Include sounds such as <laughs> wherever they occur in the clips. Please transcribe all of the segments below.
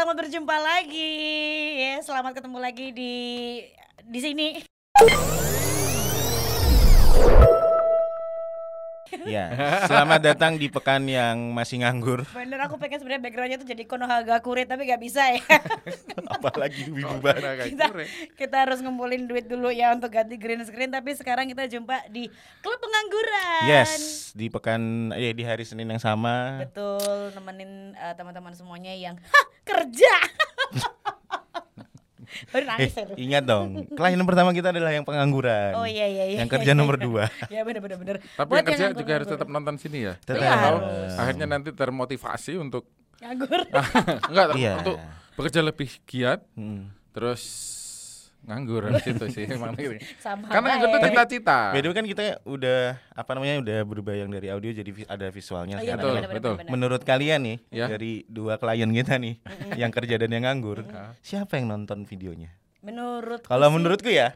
selamat berjumpa lagi. Ya, selamat ketemu lagi di di sini. Ya, selamat datang di pekan yang masih nganggur. Bener aku pengen sebenarnya backgroundnya tuh jadi Konohaga Kurit tapi gak bisa ya. <laughs> Apalagi wibu banget. kita, kita harus ngumpulin duit dulu ya untuk ganti green screen tapi sekarang kita jumpa di klub pengangguran. Yes, di pekan ya di hari Senin yang sama. Betul, nemenin eh, teman-teman semuanya yang Hah, kerja. <laughs> Baru Eh, nangis ya lu. ingat dong, klien pertama kita adalah yang pengangguran. Oh iya iya iya. Yang kerja nomor dua. <laughs> ya bener bener bener. Tapi Buat yang kerja nganggur- juga harus tetap nonton sini ya. Tetap. Iya, harus. akhirnya nanti termotivasi untuk nganggur. <laughs> enggak ter- Iya. untuk bekerja lebih giat Hmm. terus nganggur habis itu sih <laughs> emang gitu. Sama Karena nganggur itu cita-cita. Way kan kita udah apa namanya udah berubah yang dari audio jadi ada visualnya Oh, iya, sekarang. Betul, betul. bener, bener. Menurut kalian nih Ya. dari dua klien kita nih yang kerja dan yang nganggur, Ya. <laughs> siapa yang nonton videonya? Menurut Kalau menurutku ya,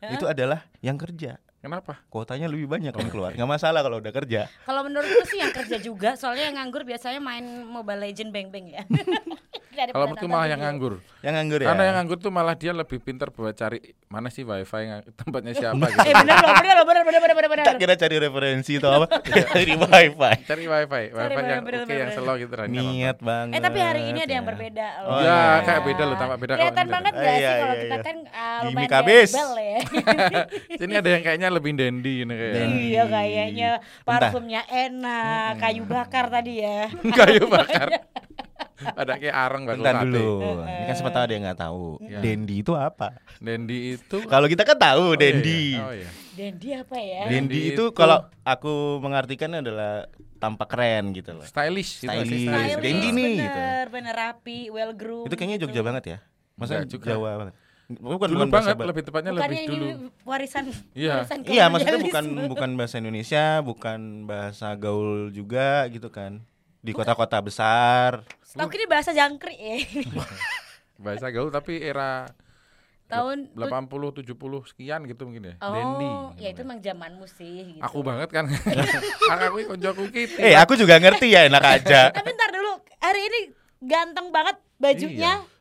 itu adalah yang kerja. Kenapa? Kuotanya lebih banyak yang keluar. Nggak masalah kalau udah kerja. kalau menurutku sih yang kerja juga, soalnya yang nganggur biasanya main Mobile Legend beng beng ya. <laughs> Daripada Kalau menurutku malah yang nganggur. Yang nganggur ya. Karena yang nganggur tuh malah dia lebih pintar buat cari mana sih wifi yang <laughs> tempatnya siapa gitu. Eh bener loh, bener loh, bener bener bener bener. tak kira cari referensi atau apa <laughs> dari wifi Cari wifi, wifi yang oke yang slow gitu niat banget Eh tapi hari ini ada yang ya. berbeda loh. Oh, Ya, iya. kayak beda loh, tampak beda kalau Kelihatan ini. banget gak sih iya, kalau iya, kita iya. kan Gimik lumayan habis. rebel ya. <laughs> Sini ada yang kayaknya lebih dandy ini kayak. Iya kayaknya parfumnya enak, kayu bakar tadi ya. Kayu bakar. Ada kayak areng bakul Bentar sate. dulu ini kan sempat ada yang nggak tahu Iya. Dendi itu apa Dandy itu kalau kita kan tahu Oh, iya, Dendi iya. Oh iya. Dendi apa ya? Den- Dendi Dendi itu itu- kalau aku mengartikan adalah tampak keren gitu loh Stylish, Stylish. Stylish, Dendi nih, gitu. bener, bener rapi, well groomed. itu kayaknya Jogja banget ya masa juga. Jawa banget bukan Dulu bukan banget, bahasa lebih tepatnya lebih ini dulu. warisan Iya. warisan Iya, maksudnya bukan bukan bahasa Indonesia, bukan bahasa gaul juga gitu kan. Di kota-kota besar. Tahu ini bahasa jangkrik ya. <laughs> Bahasa gaul tapi era Tahun 80 70 sekian gitu mungkin ya. Oh, Dandy. ya itu emang zamanmu sih gitu. Aku banget kan. <laughs> kan aku koncoku gitu. Eh, aku juga ngerti ya, enak aja. <laughs> Tapi ntar dulu, hari ini ganteng banget bajunya. Iya.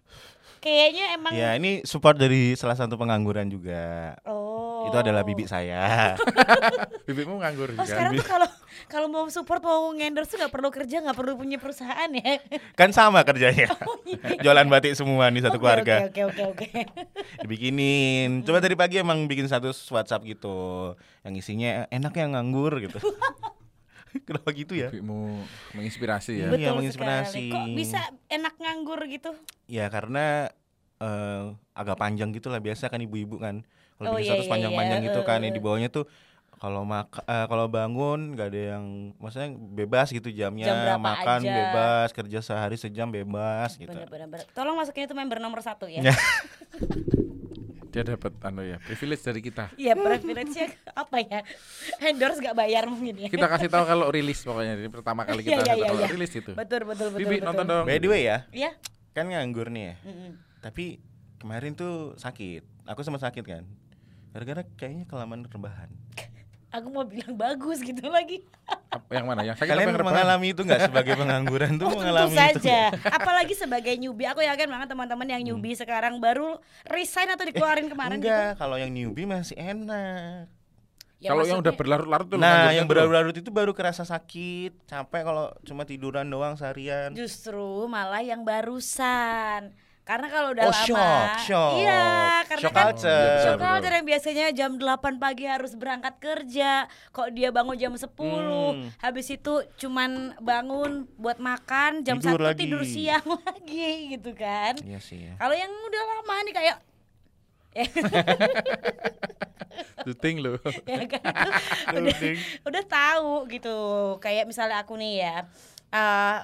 Kayaknya emang ya, ini support dari salah satu pengangguran juga. Oh. Itu adalah bibi saya. <laughs> Bibikmu nganggur Oh juga. sekarang tuh kalau <laughs> kalau mau support mau endorse tuh nggak perlu kerja nggak perlu punya perusahaan ya. Kan sama kerjanya. <laughs> Jualan batik semua nih satu Oke, keluarga. Oke oke oke. oke. Dibikinin. Coba dari pagi emang bikin satu WhatsApp gitu. Yang isinya enak yang nganggur gitu. Kenapa gitu ya? Bibikmu menginspirasi ya. Iya, Betul menginspirasi. sekali. Kok bisa enak nganggur gitu? Ya karena eh, agak panjang gitu lah biasa kan ibu-ibu kan. Kalau Oh, bikin iya, status iya, panjang-panjang iya. gitu kan, yang di bawahnya tuh kalau maka eh, kalau bangun nggak ada yang maksudnya bebas gitu jamnya, Jam makan aja. bebas, kerja sehari sejam bebas gitu. Bener bener bener. Tolong masukin itu member nomor satu ya. Ya. <laughs> Dia dapat anu ya, privilege dari kita. Iya privilege-nya <laughs> apa ya? Endorse gak bayar mungkin ya. Kita kasih tahu kalau <laughs> rilis pokoknya ini pertama kali kita Iya, iya, kasih tahu iya. rilis itu. Betul betul betul. Bibi betul. nonton dong. By the way ya, Iya. kan nganggur nih ya. Mm-mm. Tapi kemarin tuh sakit. Aku sempat sakit kan. Gara-gara kayaknya kelamaan rebahan. Aku mau bilang bagus gitu lagi. Apa- Yang mana? Yang sakit Kalian yang mengalami itu nggak sebagai pengangguran tuh Oh, tentu mengalami itu? saja. Apalagi sebagai newbie. Aku yakin banget teman-teman yang newbie sekarang baru resign atau dikeluarin kemarin gitu. Enggak, kalau yang newbie masih enak. Ya, Kalau yang udah berlarut-larut tuh Nah, yang berlarut-larut itu baru kerasa sakit, capek kalau cuma tiduran doang seharian. Justru malah yang barusan. Karena kalau udah Oh, lama shock, shock. Iya, karena Shock kan culture. Shock culture yang biasanya jam 8 pagi harus berangkat kerja Kok dia bangun jam 10 Hmm. Habis itu cuman bangun buat makan Jam Tidur 1 lagi. tidur siang <laughs> lagi gitu kan Iya sih ya. Kalau yang udah lama nih kayak <laughs> Syuting loh. <laughs> ya kan udah, udah tahu gitu kayak misalnya aku nih ya eh,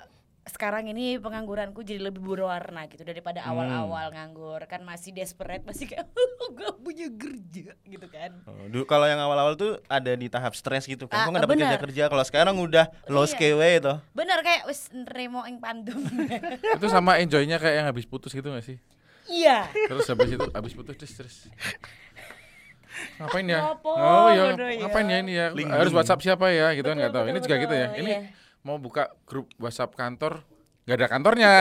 sekarang ini pengangguranku jadi lebih berwarna gitu daripada Hmm. awal-awal nganggur kan masih desperate masih kayak <laughs> gak punya kerja gitu kan Oh, dulu kalau yang awal-awal tuh ada di tahap stres gitu kan. Ah, nggak dapat benar. kerja-kerja. Kalau sekarang udah low Iya. kewe itu. bener kayak wis nerimo ing pandum <laughs> itu sama enjoynya kayak yang habis putus gitu gak sih? iya Terus habis itu habis putus terus terus. Ngapain ya? Oh ya, ngapain ya ini ya? Link, Harus link. WhatsApp siapa ya? Gitu kan nggak tahu. Ini betul, juga gitu ya. Ini iya. Mau buka grup WhatsApp kantor nggak ada kantornya.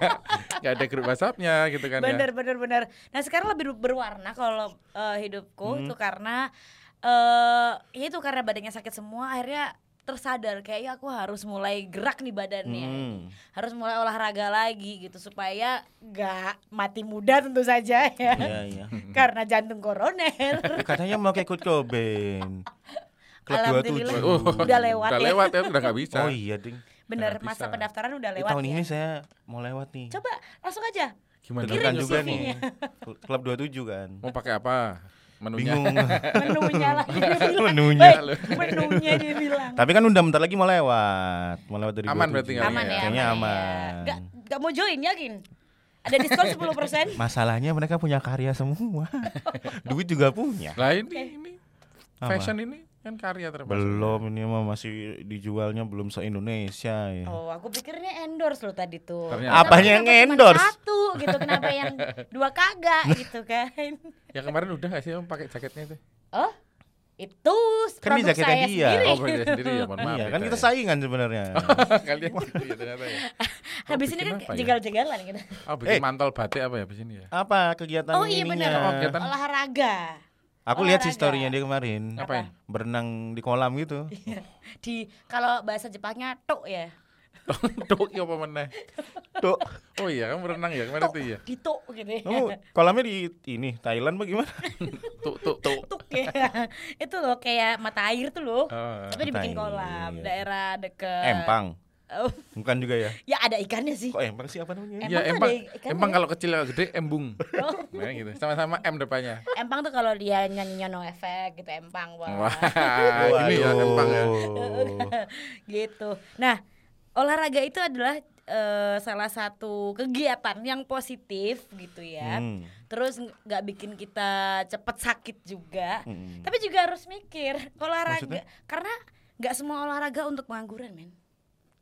<laughs> nggak ada grup WhatsAppnya gitu kan bener ya. bener bener nah sekarang lebih berwarna kalau eh, hidupku Hmm. itu karena eh ya itu karena badannya sakit semua akhirnya tersadar kayaknya aku harus mulai gerak nih badannya Hmm. harus mulai olahraga lagi gitu supaya gak mati muda tentu saja ya Iya, iya. <laughs> karena jantung koroner Katanya mau kayak Kurt Cobain. Klub Alhamdulillah. 27. Oh, Udah lewat udah ya. lewat ya udah nggak bisa. Oh iya, Ding. bener Nggak masa bisa. pendaftaran udah Di lewat tahun ya ini saya mau lewat nih. coba langsung aja Gimana? Kirim juga nih. Klub 27 kan. Mau pakai apa? Menunya. Bingung. <laughs> menunya lah. <laughs> Menunya. Baik, menunya dia bilang Tapi kan udah bentar lagi mau lewat. Mau lewat dari Aman 27. berarti aman ya Kayaknya aman, aman. ya. Gak, gak mau join yakin ada diskon 10% <laughs> Masalahnya mereka punya karya semua. Duit juga punya. Lah ini ini fashion ini kan karya termasuk. Belum ini mah masih dijualnya belum se Indonesia ya. Oh, aku pikirnya endorse lo tadi tuh. Ternyata. Kenapa Apanya yang endorse? Satu gitu, kenapa yang <laughs> dua kagak gitu kan? Ya kemarin udah gak sih om pakai jaketnya itu? Oh, itu Kan ini produk jaketnya saya dia. sendiri. Oh berdiri sendiri ya, mohon maaf. Iya, kan beda kita ya. saingan sebenarnya. <laughs> Kalian gitu ya ternyata ya. <laughs> Habis ini kan apa ya? jegal-jegalan gitu. Oh bikin Eh. mantel batik apa ya habis ini ya? Apa kegiatan Oh iya benar. Oh, kegiatan. Olahraga. Aku lihat sih storynya dia kemarin. Apa ya? Berenang di kolam gitu. <laughs> Iya. Di kalau bahasa Jepangnya tok ya. <laughs> Tuh, iya apa meneh? Tuh, Oh iya, kamu berenang ya kemarin tuh ya. Di tok gitu ya. kamu kolamnya di ini Thailand bagaimana? Tuh, <laughs> tuh, tuh. Tuk ya. Itu loh kayak mata air tuh loh. Oh, Tapi dibikin kolam, air. daerah deket Empang. Oh, <laughs> Bukan juga ya? ya ada ikannya sih. Kok empang sih apa namanya? Iya, Empang tuh empang. ikannya Empang ya? kalau kecil kalau gede embung. Oh. <laughs> Nah, gitu. Sama-sama M depannya. Empang tuh kalau dia nyanyinya no efek gitu empang Wah, wah. ini ya empang ya. <laughs> gitu. Nah, olahraga itu adalah eh, salah satu kegiatan yang positif gitu ya. Hmm. Terus nggak bikin kita cepet sakit juga. Hmm. Tapi juga harus mikir olahraga Maksudnya? karena nggak semua olahraga untuk pengangguran, men.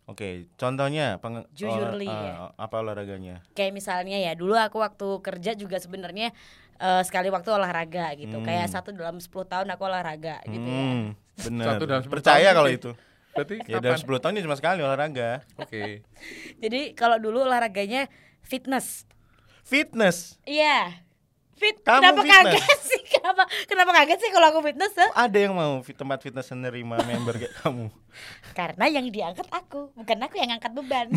Oke, contohnya peng- Jujur, olah- Li, eh, ya. apa olahraganya? Kayak misalnya ya dulu aku waktu kerja juga sebenarnya eh, sekali waktu olahraga gitu. Hmm. Kayak satu dalam 10 tahun aku olahraga gitu ya. Hmm, bener. Satu dalam 10 Percaya tahun kalau itu. Berarti Ya kapan? dalam 10 tahun ini cuma sekali olahraga. Oke. <laughs> Jadi kalau dulu olahraganya fitness. Fitness. Iya. Fit. Kamu kenapa fitness? kaget sih? Kenapa kenapa kaget sih kalau aku fitness? ya? Ada yang mau fit- tempat fitness menerima member kayak kamu. <laughs> Karena yang diangkat aku, bukan aku yang angkat beban.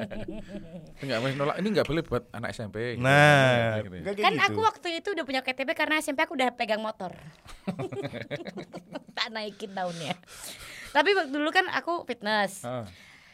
<laughs> Enggak boleh nolak. Ini enggak boleh buat anak SMP. gitu. Nah, Gitu kan gitu. aku waktu itu udah punya KTP karena SMP aku udah pegang motor. <laughs> tak naikin tahunnya. Tapi waktu dulu kan aku fitness. Ah.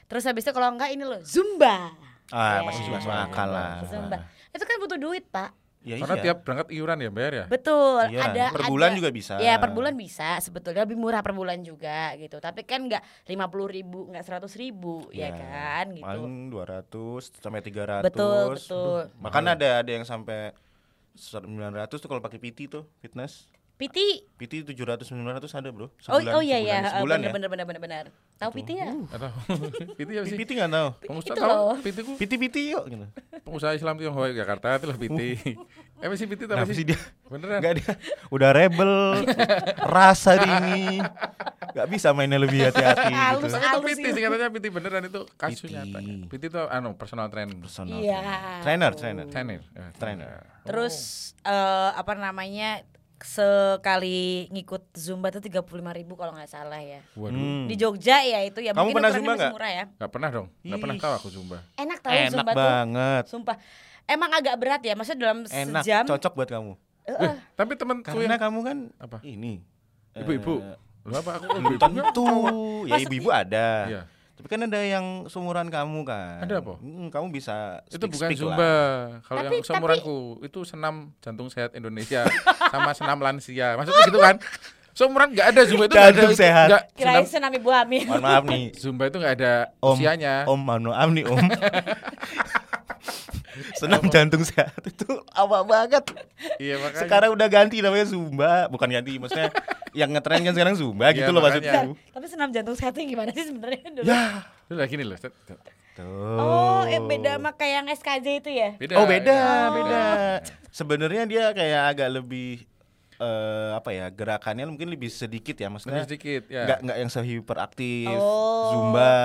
Terus habis itu kalau enggak ini loh, Zumba. Ah, Ya. masih masuk akal lah. Zumba. Itu kan butuh duit, Pak. Ya, Karena iya. tiap berangkat iuran ya bayar ya? Betul, Iya, ada per bulan ada- juga bisa. Ya per bulan bisa, sebetulnya lebih murah per bulan juga gitu. Tapi kan nggak lima puluh ribu, nggak seratus ribu, ya, kan gitu. Paling 200 sampai 300. Betul, betul. Bahkan ada ada yang sampai 900 tuh kalau pakai PT tuh fitness. Piti, PT 700 900 ada, Bro. oh oh iya sebulan, ya, sebulan bener, ya. bener bener bener bener. Tahu Piti ya? Atau PT ya sih? PT enggak tahu. Pengusaha Itu tahu loh. PT ku PT PT yuk gitu. pengusaha Islam Tionghoa Jakarta itu lah PT. Eh masih PT tapi sih dia? Beneran? Enggak dia udah rebel rasa ini. Enggak bisa mainnya lebih hati-hati gitu. Itu halus PT gitu. sih katanya PT beneran itu kasus PT. nyata. PT itu anu personal trainer. Personal Iya. trainer. Trainer, trainer. Trainer. ya, Trainer. Terus eh, apa namanya sekali ngikut zumba tuh tiga puluh ribu kalau nggak salah ya. Waduh. Hmm. Di Jogja ya itu ya. Kamu mungkin pernah Zumba nggak? murah ya. Gak pernah dong. Gak pernah tahu aku zumba. Enak tahu Enak zumba tuh. banget. Sumpah. Emang agak berat ya, maksudnya dalam Enak, sejam. cocok buat kamu. Eh, Tapi temanku Karena yang kamu kan apa? ini Ibu-ibu. eh, Lu apa aku ibu-ibu? tentu. Ya ibu-ibu ada. Iya. Tapi kan ada yang seumuran kamu kan. Ada apa? Hmm, kamu bisa Itu bukan zumba. Kalau Tapi- yang seumuranku itu senam jantung sehat Indonesia <laughs> sama senam lansia. Maksudnya gitu kan? Seumuran nggak ada zumba itu nggak ada. Jantung sehat. Nggak, Kirain senam- senam ibu hamil. Mohon maaf nih. <laughs> zumba itu nggak ada Om, usianya. Om, mohon maaf nih Om. <laughs> Senam jantung sehat itu awal banget. Iya makanya. Sekarang udah ganti namanya Zumba, bukan ganti maksudnya yang ngetren kan sekarang Zumba Iya, gitu loh maksudku. Tapi senam jantung sehatnya gimana sih sebenarnya dulu? Ya. Lu lagi nih loh. Tuh. Oh, eh beda sama kayak yang SKJ itu ya? Beda. Oh beda, ya. beda. Sebenarnya dia kayak agak lebih eh apa ya gerakannya mungkin lebih sedikit ya Lebih maksudnya sedikit ya. nggak nggak yang sehiperaktif Oh. zumba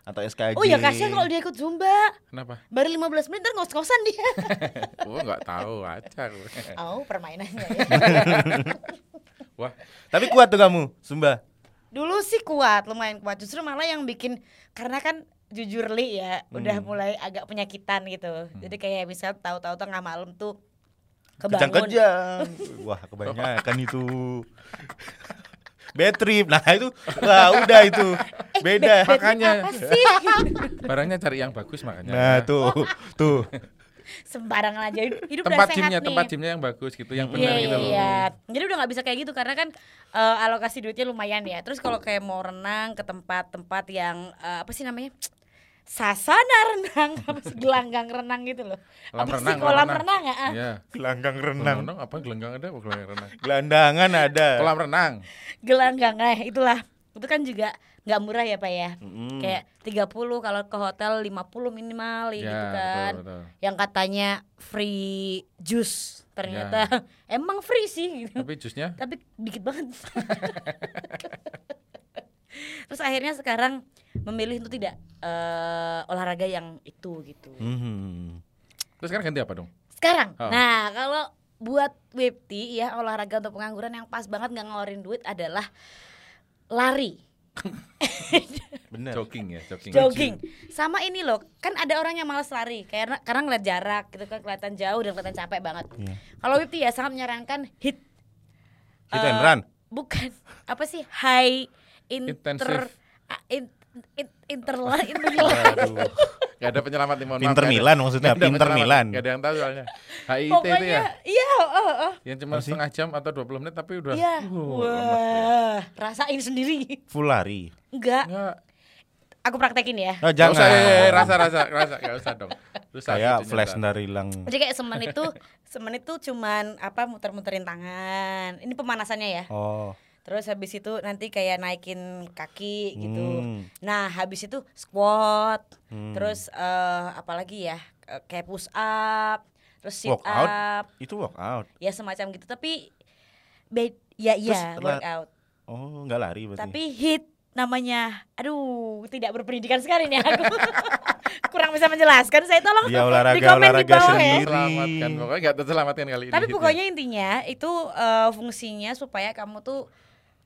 atau SKJ. Oh ya kasihan kalau dia ikut Zumba. Kenapa? Baru 15 menit ntar ngos-ngosan dia. <laughs> Oh nggak tahu aja. oh, permainannya ya. <laughs> Wah, Tapi kuat tuh kamu, Sumba. Dulu sih kuat, lumayan kuat. Justru malah yang bikin karena kan jujur li ya, udah Hmm. mulai agak penyakitan gitu. Jadi kayak misal tahu-tahu tengah malam tuh kebangun. Kejang-kejang. <laughs> Wah, kebanyakan itu. Bad trip. Nah, itu wah udah itu. Beda. Makanya. Apa sih? barangnya cari yang bagus makanya. Nah, tuh. Tuh. Sembarangan aja hidup tempat udah sehat gymnya, nih. tempat gymnya yang bagus gitu, yang benar Iya, gitu loh. iya. Jadi udah nggak bisa kayak gitu karena kan eh, alokasi duitnya lumayan ya. Terus kalau kayak mau renang ke tempat-tempat yang eh, apa sih namanya? Sasana renang, <laughs> apa sih gelanggang renang gitu loh. Kolam apa renang, sih kolam renang ya? ah? Iya. Gelanggang Kolam renang. renang apa gelanggang ada apa gelanggang renang? Gelandangan ada. Kolam renang. Gelanggang eh itulah. Itu kan juga nggak murah ya, Pak ya. Mm. Kayak 30 kalau ke hotel 50 minimal Ya, gitu kan. betul, betul. Yang katanya free juice ternyata <laughs> emang free sih gitu. Tapi jusnya tapi dikit banget. <laughs> Terus akhirnya sekarang memilih untuk tidak eh, olahraga yang itu gitu. Mhm. terus sekarang ganti apa dong? Sekarang, Oh. nah kalau buat Webti ya olahraga untuk pengangguran yang pas banget nggak ngeluarin duit adalah lari, Bener. Jogging ya, jogging. jogging. Sama ini loh, kan ada orang yang malas lari karena karena ngeliat jarak gitu kan kelihatan jauh dan kelihatan capek banget. Iya. Kalau Webti ya sangat menyarankan hit Hit Eh, and run. bukan apa sih high inter Intensif. ah, in, in, interla Waduh. <laughs> Gak ada penyelamat nih, mohon Pinter maaf, nggak ada. Milan maksudnya, pinter. Milan. Nggak ada yang tahu soalnya. HIT itu ya. iya oh, oh. Yang cuma Apa sih? setengah jam atau 20 menit tapi udah. iya Uh, lemas ya. wah rasain sendiri Full lari. enggak Nggak. aku praktekin ya Oh, jangan. usah, eh, eh, rasa, rasa, rasa, nggak usah dong. Rusak Kayak itunya, flash ntar. dari hilang. jadi kayak semenit tuh semenit tuh cuman apa muter-muterin tangan ini pemanasannya ya Oh. Terus habis itu nanti kayak naikin kaki gitu Hmm. nah habis itu squat Hmm. terus eh apalagi ya eh, kayak push up terus sit Workout? up Itu workout. ya semacam gitu tapi be ya iya workout Oh, enggak lari berarti. tapi hit namanya aduh tidak berpendidikan sekali nih aku <laughs> kurang bisa menjelaskan saya tolong Dia olahraga- di komen di bawah ya sendiri. Selamatkan, pokoknya nggak terselamatkan kali ini. tapi hitnya. pokoknya intinya itu eh, fungsinya supaya kamu tuh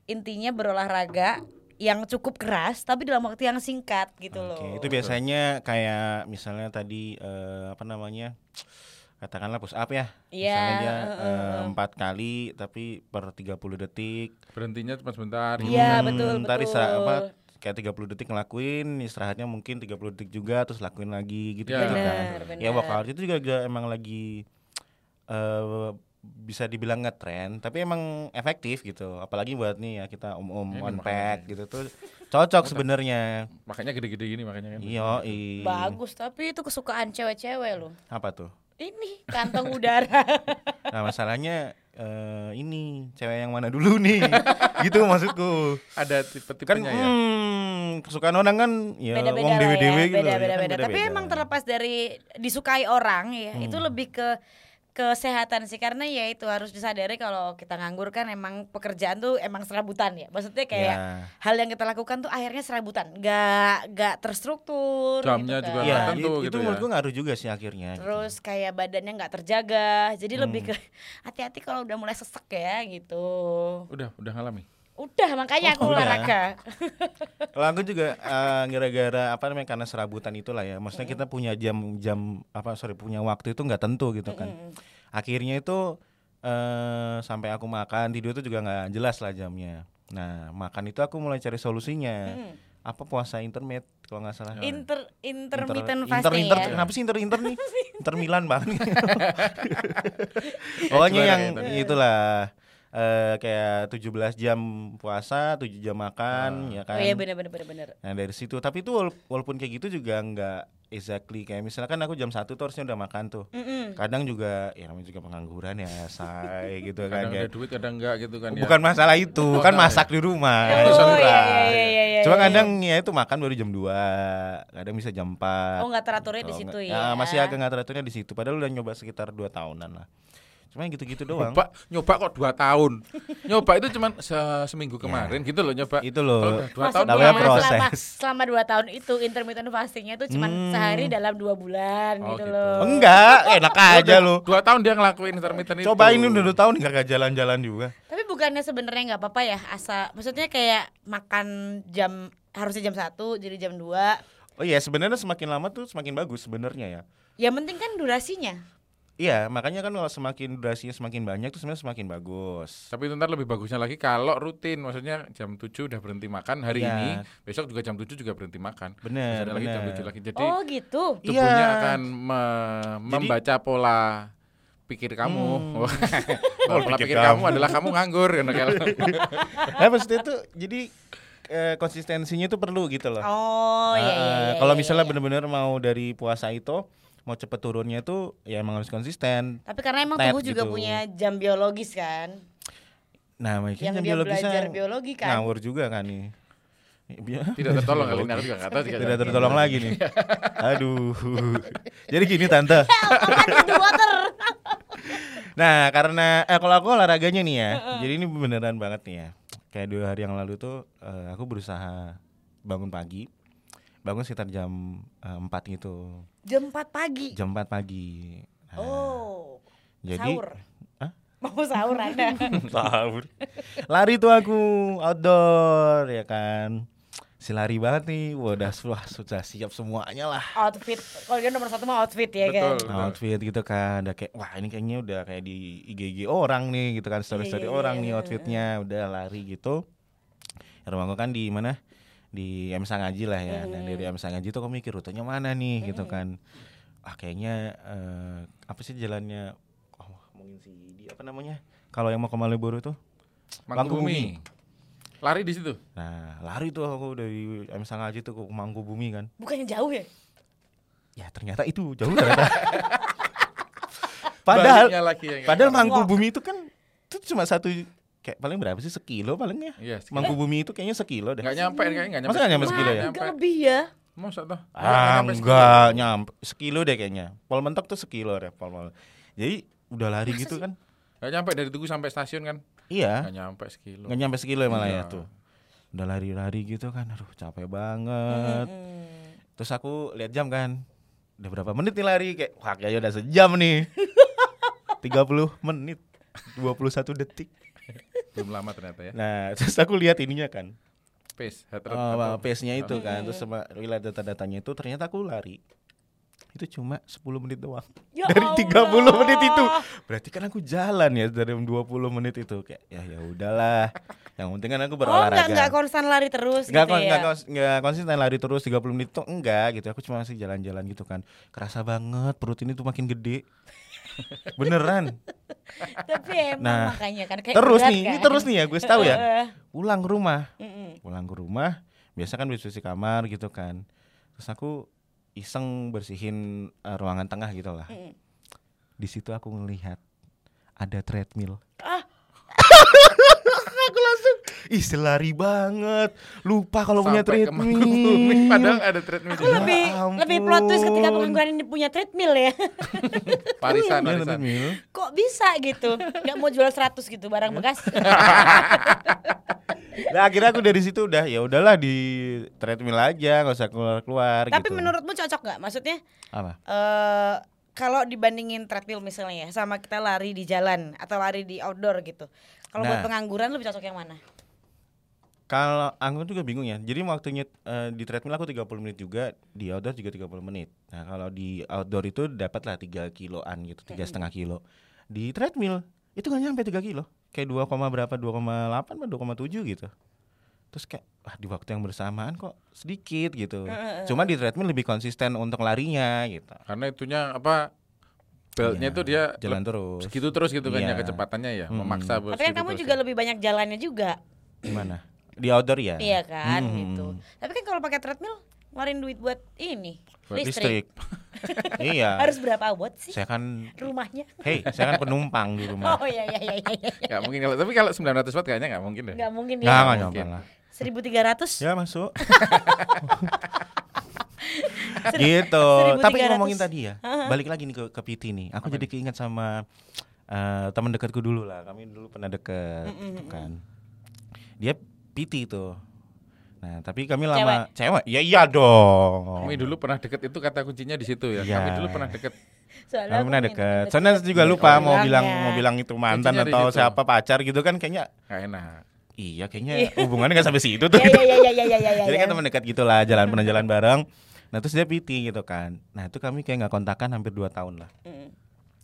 intinya berolahraga yang cukup keras tapi dalam waktu yang singkat gitu loh Oke, itu biasanya kayak misalnya tadi eh, apa namanya? Katakanlah push up ya. Iya, Misalnya eh, empat kali tapi per 30 detik. berhentinya cuma sebentar. Iya, Hmm, betul, ntar betul. apa kayak 30 detik ngelakuin, istirahatnya mungkin 30 detik juga terus lakuin lagi gitu, Ya. gitu kan. Bener, Ya bener. workout itu juga, juga emang lagi eh bisa dibilang ngetren tapi emang efektif gitu apalagi buat nih ya kita om-om Ini on makanya. pack gitu tuh cocok sebenarnya Makanya gede-gede gini makanya kan. iya bagus tapi itu kesukaan cewek-cewek loh apa tuh ini kantong udara <laughs> nah masalahnya eh, ini cewek yang mana dulu nih <laughs> gitu maksudku Ada kan tipe-tipenya ya. hmm, kesukaan orang kan ya beda-beda wong lah dewe-dewe ya, gitu ya, beda-beda kan beda. Tapi beda-beda. emang terlepas dari disukai orang ya, itu Hmm. lebih ke kesehatan sih karena ya itu harus disadari kalau kita nganggur kan emang pekerjaan tuh emang serabutan ya. Maksudnya kayak Ya. hal yang kita lakukan tuh akhirnya serabutan, nggak nggak terstruktur. Jamnya gitu juga kan. Kan tentu itu, gitu itu ya. menurutku ngaruh juga sih akhirnya. gitu. Terus kayak badannya nggak terjaga, jadi lebih Hmm. ke <laughs> hati-hati kalau udah mulai sesek ya gitu. Udah, udah ngalami. Udah makanya aku Oh, olahraga. <laughs> Kalau aku juga eh, gara-gara apa namanya karena serabutan itulah ya. Maksudnya kita punya jam-jam apa sorry punya waktu itu nggak tentu gitu kan. Akhirnya itu eh sampai aku makan tidur itu juga nggak jelas lah jamnya. Nah makan itu aku mulai cari solusinya. Mm. Apa puasa internet kalau nggak salah. Inter intermittent Inter- fasting inter, ya. <laughs> Kenapa sih inter inter nih? Inter Milan banget. <laughs> Pokoknya yang ya, Inter. itulah eh kayak 17 jam puasa, 7 jam makan, ya kan. Oh iya benar benar benar. Nah dari situ, tapi itu wala- walaupun kayak gitu juga nggak exactly kayak misalkan aku jam satu tuh harusnya udah makan tuh. Mm-mm. Kadang juga ya namanya juga pengangguran ya, say <laughs> gitu kan. Kadang kayak- ada duit, kadang enggak gitu kan ya. Bukan masalah itu, Oh, kan enggak masak di rumah. Oh, iya, iya, iya, iya, iya, Cuma iya. kadang ya itu makan baru jam 2 kadang bisa jam 4 Oh nggak teraturnya di Oh, situ ya. masih agak nggak teraturnya di situ. Padahal udah nyoba sekitar 2 tahunan lah. Cuma gitu-gitu doang. Nyoba, nyoba kok dua tahun. nyoba itu cuma se- seminggu kemarin gitu loh nyoba. Itu loh. Kalau udah dua tahun namanya proses. selama, selama dua tahun itu intermittent fastingnya tuh cuma Hmm. sehari dalam dua bulan Oh, gitu gitu. loh. Enggak, enak aja lu. Dua tahun dia ngelakuin intermittent itu. Cobain udah dua tahun nggak jalan-jalan juga. Tapi bukannya sebenarnya nggak apa-apa ya asa maksudnya kayak makan jam harusnya jam satu jadi jam 2 Oh iya, sebenarnya semakin lama tuh semakin bagus sebenarnya ya. Yang penting kan durasinya. Iya, makanya kan kalau semakin durasinya semakin banyak tuh sebenarnya semakin bagus. Tapi itu ntar lebih bagusnya lagi kalau rutin, maksudnya jam 7 udah berhenti makan hari Iya. ini, besok juga jam 7 juga berhenti makan. Ada lagi jam bener. 7 lagi. Jadi oh gitu. tubuhnya Iya. akan me- membaca pola pikir kamu. <laughs> Pola Pola pikir pikir kamu kamu. adalah kamu nganggur kan. <laughs> Nah, maksudnya tuh jadi eh, konsistensinya tuh perlu gitu loh. Oh iya iya. Ah, iya, kalau iya, misalnya iya. bener-bener mau dari puasa itu mau cepet turunnya tuh ya emang harus konsisten. Tapi karena emang tubuh juga gitu. punya jam biologis kan. Nah, makanya Yang jam dia biologisnya belajar biologi kan. ngawur juga kan nih. Bi- Tidak tertolong kali ini aku juga tahu juga. Tidak tertolong lagi nih. <laughs> Aduh. Jadi gini tante. <laughs> Kan itu. Nah, karena eh kalau aku olahraganya nih ya. Jadi ini beneran banget nih ya. Kayak dua hari yang lalu tuh eh, aku berusaha bangun pagi. Bangun sekitar jam eh, 4 gitu. Jam 4 pagi. Jam 4 pagi. Nah, Oh. jadi sahur. Hah? Mau sahur Anda. <laughs> sahur. Lari tuh aku outdoor ya kan. Si lari banget nih. Udah wah, sudah siap semuanya lah. outfit. Kalau dia nomor satu mah outfit ya kan. Betul. outfit gitu kan udah kayak wah ini kayaknya udah kayak di IG orang nih gitu kan story story Iya, iya, orang iya, nih iya. outfitnya udah lari gitu rumahku kan di mana di M Sangaji lah ya. Dan dari M Sangaji tuh aku mikir rutenya mana nih? Gitu kan. Ah kayaknya eh, apa sih jalannya? Oh ngomongin si di apa namanya? Kalau yang mau ke Malioboro tuh? Mangkubumi. Lari di situ. nah lari tuh aku dari M Sangaji tuh ke Mangkubumi kan. Bukannya jauh ya? ya ternyata itu jauh ternyata. <laughs> Padahal lagi ya, Padahal Mangkubumi itu kan itu cuma satu kayak paling berapa sih sekilo palingnya. Iya, sekitar. Mangkubumi itu kayaknya sekilo deh. Nggak nyampe kayaknya nggak nyampe. Masa nggak nyampe sekilo ya? Enggak lebih ya. Masa toh? Ah, nyampe sekilo. enggak nyampe sekilo deh kayaknya. Pol mentok tuh sekilo deh pol pol. Jadi udah lari gitu kan. Nggak nyampe dari Tugu sampai stasiun kan? Iya, Nggak nyampe sekilo. nggak nyampe sekilo ya malah ya Iya. tuh. Udah lari-lari gitu kan. Aduh, capek banget. Hmm. Terus aku lihat jam kan. Udah berapa menit nih lari kayak wah kayaknya udah sejam nih. <laughs> 30 menit. 21 detik. Belum lama ternyata ya. Nah, <laughs> terus aku lihat ininya kan. Pace, heart rate Oh, atau- pace-nya itu kan. Terus sama lihat data-datanya itu ternyata aku lari. Itu cuma 10 menit doang. Ya <laughs> dari Allah. 30 menit itu. Berarti kan aku jalan ya dari 20 menit itu. Kayak ya ya udahlah. Yang penting kan aku Oh berolahraga enggak enggak konstan lari terus Nggak gitu kon- ya. nggak kons- nggak konsisten lari terus 30 menit itu enggak gitu. Aku cuma masih jalan-jalan gitu kan. Kerasa banget perut ini tuh makin gede beneran? Tapi emang Nah, makanya kan kayak terus nih ini kan. terus nih ya gue tahu ya. Pulang ke rumah. Mm-mm. pulang ke rumah biasa kan bersih kamar gitu kan. Terus aku iseng bersihin eh, ruangan tengah gitu lah. Di situ aku ngelihat ada treadmill. Ah. Ih selari banget lupa kalau punya treadmill Padahal ada treadmill Aku juga. lebih ampun. lebih plot twist ketika pengangguran ini punya treadmill ya. <laughs> Parisan, parisan. treadmill. Kok bisa gitu? Nggak mau jual 100 gitu barang bekas. <laughs> Nah akhirnya aku dari situ udah ya udahlah di treadmill aja nggak usah keluar keluar Tapi gitu. menurutmu cocok nggak? Maksudnya apa? eh kalau dibandingin treadmill misalnya ya sama kita lari di jalan atau lari di outdoor gitu. Kalau buat Nah. pengangguran lebih cocok yang mana? Kalau aku juga bingung ya. Jadi waktunya eh, di treadmill aku 30 menit juga, di outdoor juga 30 menit. Nah, kalau di outdoor itu dapatlah 3 kiloan gitu, tiga setengah kilo. Di treadmill itu nggak nyampe 3 kilo. Kayak 2, koma berapa 2,8 atau 2,7 gitu. Terus kayak wah di waktu yang bersamaan kok sedikit gitu. Cuma di treadmill lebih konsisten untuk larinya gitu. Karena itunya apa? Beltnya Iya, itu dia jalan terus. segitu terus gitu kan ya Iya. kecepatannya ya, Mm-mm. memaksa buat Tapi kan kamu terus juga ya. lebih banyak jalannya juga. Gimana? Di outdoor ya? Iya kan Hmm. gitu. Tapi kan kalau pakai treadmill ngeluarin duit buat ini Buat listrik. listrik. <laughs> iya. Harus berapa watt sih Saya kan rumahnya? Hei, saya kan penumpang di rumah. Oh iya iya iya iya. iya. Nggak mungkin kalau tapi kalau 900 watt kayaknya nggak mungkin deh. Nggak mungkin ya. nggak mungkin. nyampe lah. 1300 Ya masuk. <laughs> gitu. 1300. Tapi ngomongin tadi ya, balik lagi nih ke, ke PT nih. Aku Apa jadi keinget sama eh, teman dekatku dulu lah. Kami dulu pernah deket, gitu kan. Dia PT itu. Nah, tapi kami lama cewek. Ya iya dong. Kami dulu pernah deket itu kata kuncinya di situ ya. Iya. Kami dulu pernah deket. Soalnya Kami pernah deket. Soalnya juga lupa Oh, mau bilang bilangnya. mau bilang itu mantan Kuncinya atau situ. siapa pacar gitu kan kayaknya Gak enak. iya kayaknya hubungannya nggak sampai situ tuh. Iya iya iya iya iya iya. Jadi iya. kan teman dekat gitulah, jalan pernah jalan bareng. Nah, terus dia PT gitu kan. Nah, itu kami kayak nggak kontakan hampir 2 tahun lah. Mm.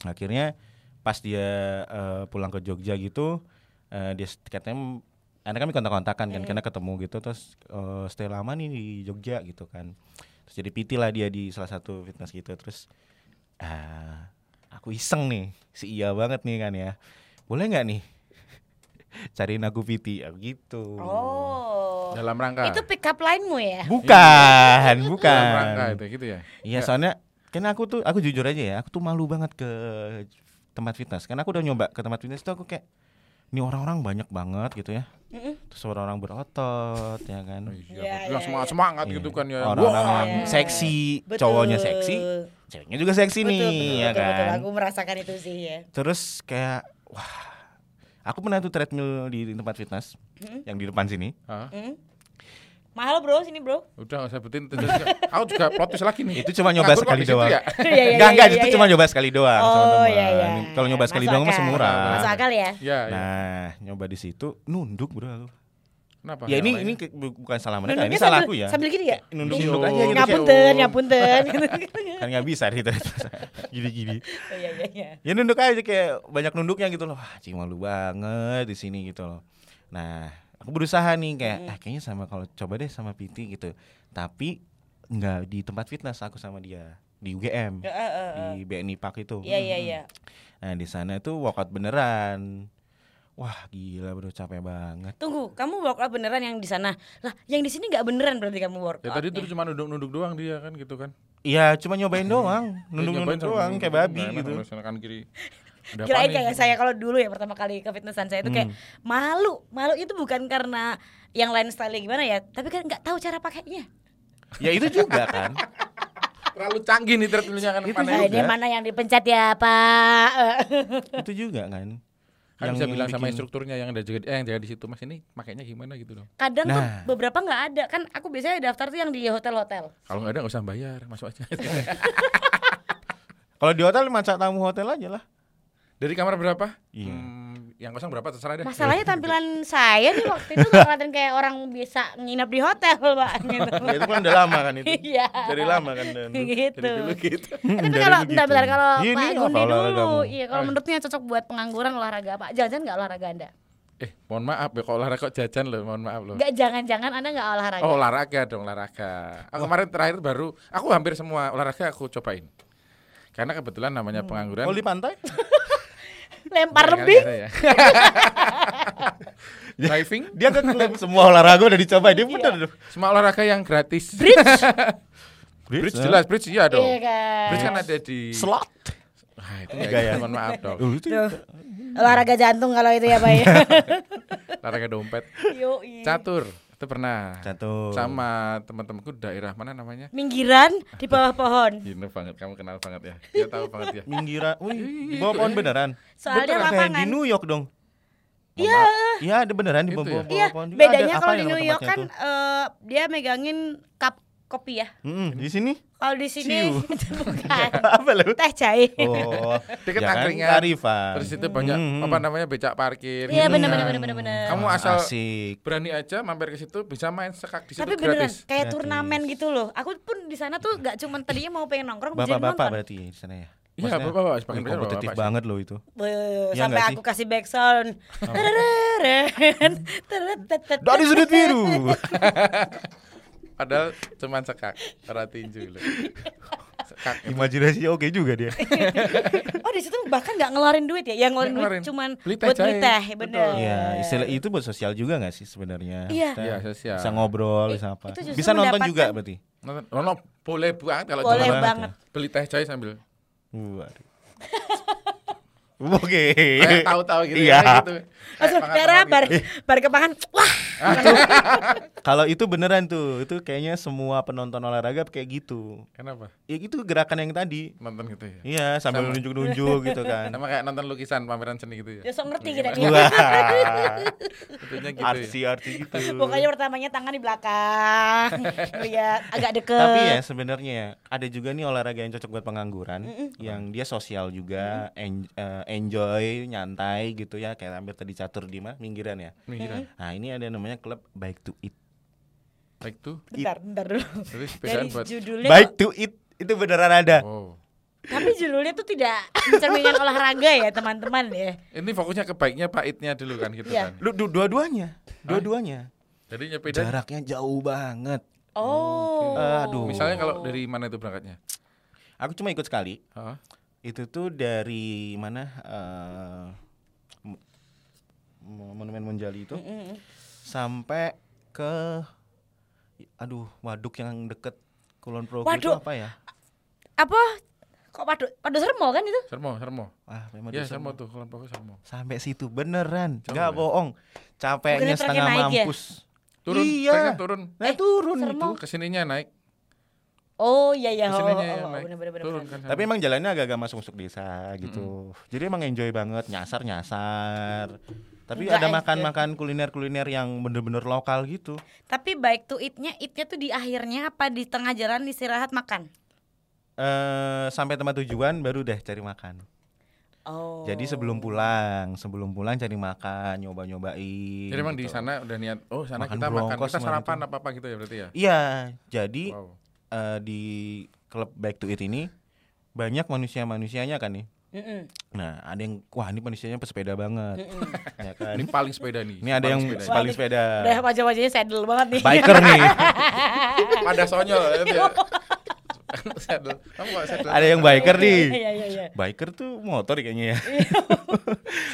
Akhirnya pas dia eh, pulang ke Jogja gitu, eh, dia katanya karena kami kontak-kontakan kan karena ketemu gitu terus eh, stay lama nih di Jogja gitu kan. Terus jadi PT lah dia di salah satu fitness gitu. Terus ah aku iseng nih, si iya banget nih kan ya. Boleh nggak nih <laughs> cariin aku PT ya, gitu. Oh. Dalam rangka. Itu pick up line-mu ya? Bukan, Dalam bukan. rangka itu gitu ya. Iya soalnya kan aku tuh aku jujur aja ya aku tuh malu banget ke tempat fitness karena aku udah nyoba ke tempat fitness tuh aku kayak ini orang-orang banyak banget gitu ya terus orang-orang berotot ya kan Oh, Iya, Iya, iya, semangat semangat Iya. gitu kan ya. orang-orang Wah, yang seksi Betul. cowoknya seksi ceweknya juga seksi Betul, nih betul, ya betul, kan betul. Aku merasakan itu sih ya. terus kayak wah aku pernah tuh treadmill di tempat fitness Hmm? yang di depan sini? Hmm? Mahal bro, sini bro. Udah nggak usah sebutin. Aku juga plotis lagi nih. itu cuma nyoba Nganggur sekali doang ya? Iya, iya, Enggak, enggak, iya, itu cuma nyoba sekali doang Oh iya iya. Kalau nyoba sekali doang masih murah. Masuk akal ya. Iya, iya. Nah, nyoba di situ nunduk bro aku. Kenapa? Ya ini ini bukan salah mereka, ini salah aku ya. Sambil gini ya? Nunduk nunduk aja gitu. Ngapunten, ngapunten. <laughs> Kan nggak bisa gitu. <laughs> Gini-gini. Oh, Iya iya iya. Ya nunduk aja kayak banyak nunduknya gitu loh. Wah, cing malu banget di sini gitu loh. Nah, aku berusaha nih kayak ah kayaknya sama kalau coba deh sama PT gitu. Tapi nggak di tempat fitness aku sama dia di UGM Eh, eh, eh. di BNI Park itu. Iya iya iya. Nah, di sana itu workout beneran. Wah, gila bro, capek banget. Tunggu, kamu workout beneran yang di sana? Lah, yang di sini nggak beneran berarti kamu workout? Ya tadi tuh cuma nunduk-nunduk doang dia kan gitu kan. Iya, cuma nyobain doang, <laughs> Dia nunduk-nunduk doang kayak babi gitu. kiri. <laughs> Ada Kirain kayak nih? saya kalau dulu ya pertama kali ke fitnessan saya itu kayak malu. Malu itu bukan karena yang lain style gimana ya, tapi kan nggak tahu cara pakainya. Ya itu juga kan. <laughs> Terlalu canggih nih treadmillnya kan Itu mana juga. ini mana yang dipencet ya, Pak? <laughs> itu juga kan. Kan bisa bilang sama bikin- instrukturnya yang ada jaga eh, yang jaga di situ Mas ini makainya gimana gitu loh. Kadang tuh Nah. beberapa nggak ada. Kan aku biasanya daftar tuh yang di hotel-hotel. Kalau nggak ada nggak usah bayar, masuk aja. <laughs> Kalau di hotel maca tamu hotel aja lah. Dari kamar berapa? Iya. Hmm, yang kosong berapa terserah deh. Masalahnya <laughs> tampilan saya nih waktu itu kelihatan kayak orang bisa nginep di hotel, Pak. Gitu. <laughs> Ya, itu kan udah lama kan itu. Iya. Dari lama kan dan. gitu. Dari dulu gitu. Eh, <laughs> tapi kalau bentar, gitu. bentar kalau Iya, Pak Gundi dulu, iya kalau Oh. menurutnya cocok buat pengangguran olahraga apa? Jangan-jangan nggak olahraga anda? Eh, mohon maaf ya kalau olahraga kok jajan loh, mohon maaf loh. Nggak jangan-jangan anda nggak olahraga? Oh olahraga dong olahraga. Aku kemarin terakhir baru, aku hampir semua olahraga aku cobain. Karena kebetulan namanya pengangguran. Kalau di pantai? Lempar lebih? ya. <laughs> Diving, Dia kan klaim semua olahraga udah dicoba dia bener tuh. semua olahraga yang gratis. Bridge? <laughs> Bridge jelas, bridge iya dong. Iya kan. Bridge kan ada di. Slot. Wah, itu ya? ya. Mohon maaf dong. Tuh. Olahraga jantung kalau itu ya Pak ya. Olahraga dompet. Yoi. Catur, itu pernah. Satu. Sama teman-temanku daerah mana namanya? Minggiran di bawah pohon. <laughs> Gini banget, kamu kenal banget ya. Dia tahu banget ya. Minggira. Wih, di bawah pohon beneran. Soalnya kayak lapangan. di New York dong. Iya. Iya, ada beneran di bawah ya? bawah Iya, pohon juga. bedanya Ada kalau apa di New York kan tuh? eh, dia megangin cup kopi ya. Mm-mm, di sini Kalau di sini <laughs> itu bukan <laughs> apa lu? teh cair. Oh, <laughs> Deket ya kan, angkringan. Karifan. Terus itu banyak Hmm. apa namanya becak parkir. Iya gitu benar kan. benar benar benar benar. Kamu asal asik. berani aja mampir ke situ bisa main sekak di situ Tapi beneran gratis. kayak Gratis. turnamen gitu loh. Aku pun di sana tuh gak cuma tadinya mau pengen nongkrong jadi Bapak-bapak nonton. berarti di sana ya. Iya, bapak-bapak, wih, sebagian besar kompetitif bapak-bapak sih. banget loh itu. Beuh, Iya sampai aku kasih back sound. Teretetet. Dari sudut biru. Padahal cuman sekak, ora tinju loh. Sekak. Imajinasinya oke juga dia. <laughs> Oh di situ bahkan nggak ngeluarin duit ya? Yang ngeluarin Nggak duit ngeluarin. cuman Beli teh buat beli teh, bener. Iya, istilah itu buat sosial juga gak sih sebenarnya? Iya. Iya, sosial. Bisa ngobrol, I- bisa apa. Bisa nonton juga berarti. Nonton, oh, no, boleh banget kalau Boleh cuma banget beli teh sambil Waduh. <laughs> Oke. Kayak tahu-tahu gitu Iya. ya gitu. Langsung darah bar gitu. bar kepangan. Wah, <laughs> Kalau itu beneran tuh, itu kayaknya semua penonton olahraga kayak gitu. Kenapa? Ya itu gerakan yang tadi. Nonton gitu ya. Iya, sambil nunjuk-nunjuk gitu kan. Sama kayak nonton lukisan pameran seni gitu ya. ya sok ngerti kita Iya. dia. Wah, Tentunya gitu ya. arti-arti gitu. Pokoknya pertamanya tangan di belakang, <laughs> lihat agak deket. Tapi ya sebenarnya ya, ada juga nih olahraga yang cocok buat pengangguran, yang dia sosial juga, en- eh, enjoy, nyantai gitu ya, kayak hampir tadi catur di mana pinggiran ya. Pinggiran. Nah ini ada namanya klub Bike to Eat. Baik tuh. bentar, bentar dulu. Jadi Dari buat judulnya Bike kok- to Eat itu beneran ada. Oh. tapi judulnya tuh tidak mencerminkan <laughs> olahraga ya teman-teman ya. Ini fokusnya ke baiknya pahitnya dulu kan gitu Iya. kan. Lu du- dua-duanya, dua-duanya. Jadi nyepeda Jaraknya jauh banget. Oh. Aduh. misalnya kalau dari mana itu berangkatnya? Aku cuma ikut sekali. Hah? Itu tuh dari mana? eh, Mo- Monumen Monjali itu Mm-mm. sampai ke aduh waduk yang deket Kulon Progo itu Waduk. apa ya? Apa? Kok padu padu sermo kan itu? Sermo, Sermo. Wah, memang di Sermo tuh, kalau pokoknya Sermo. Sampai situ beneran, Jauh nggak ya? bohong. Capeknya Bukannya setengah naik ya? mampus. Turun, Iya. kan turun. Nah, Eh, turun Sermo. itu. Ke sininya naik, Oh iya iya. Oh, oh, yang oh, kan. Tapi emang jalannya agak-agak masuk-masuk desa gitu. Jadi emang enjoy banget, nyasar-nyasar. Tapi Enggak ada makan-makan kuliner-kuliner yang bener-bener lokal gitu. Tapi baik to eat-nya, eat-nya tuh di akhirnya apa di tengah jalan istirahat makan? eh sampai tempat tujuan baru deh cari makan. Oh. Jadi sebelum pulang, sebelum pulang cari makan, nyoba-nyobain. Jadi emang gitu. di sana udah niat, oh sana Makan kita makan, kita sarapan itu. apa-apa gitu ya berarti ya? Iya, jadi Wow. Eh, di klub Back to It ini banyak manusia-manusianya kan nih. Mm-mm. Nah, ada yang wah ini manusianya pesepeda banget. <laughs> ya kan. Ini paling sepeda nih. Ini ada yang paling sepeda. paling sepeda. Udah wajah-wajahnya saddle banget nih. Biker nih. <laughs> Pada sonyol itu ya. <laughs> Saddle. Kamu kok saddle? ada yang biker nih. Iya iya iya. Biker tuh motor kayaknya ya.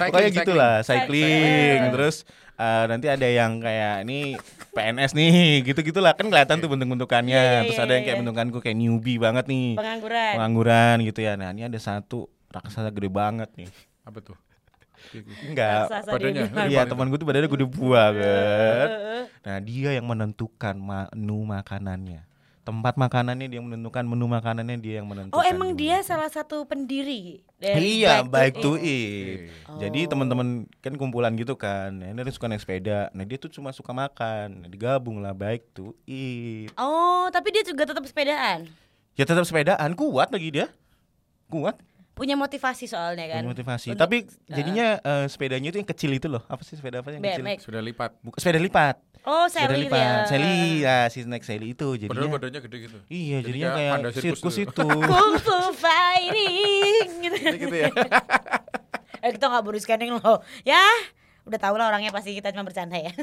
Pokoknya cycling. gitulah, cycling. Cycling. Terus eh, nanti ada yang kayak ini PNS nih, gitu-gitulah kan kelihatan tuh bentuk-bentukannya. Iya, iya, Terus iya, ada yang iya. kayak bentukanku kayak newbie banget nih. Pengangguran. Pengangguran gitu ya. Nah, ini ada satu raksasa gede banget nih. Apa tuh? Enggak. Badannya. bilang. Iya, teman gue tuh badannya gede banget. Nah, dia yang menentukan menu makanannya. Tempat makanannya dia yang menentukan menu makanannya dia yang menentukan. Oh emang gimana. dia salah satu pendiri dari Iya, Bike baik to Eat. eat. Oh. Jadi teman-teman kan kumpulan gitu kan. Nah, ini dia suka naik sepeda. Nah, dia tuh cuma suka makan. Nah, digabung lah baik to eat. Oh tapi dia juga tetap sepedaan. Ya tetap sepedaan, kuat lagi dia. Kuat, Punya motivasi soalnya kan. punya motivasi. Untuk- Tapi jadinya eh, sepedanya itu yang kecil itu loh. Apa sih sepeda apa yang kecil? BMX. Sudah lipat. Bukan sepeda lipat. Oh Sepeda seri itu ya. Sally, ya si naik Sally itu Padahal jadinya. badannya gede gitu. Iya, Jadi jadinya kayak sirkus sirkus gitu. itu. <laughs> Kung Fu Fighting gitu. Gitu ya. <laughs> Eh kita nggak baru scanning loh. Ya udah tau lah orangnya pasti kita cuma bercanda ya. <laughs>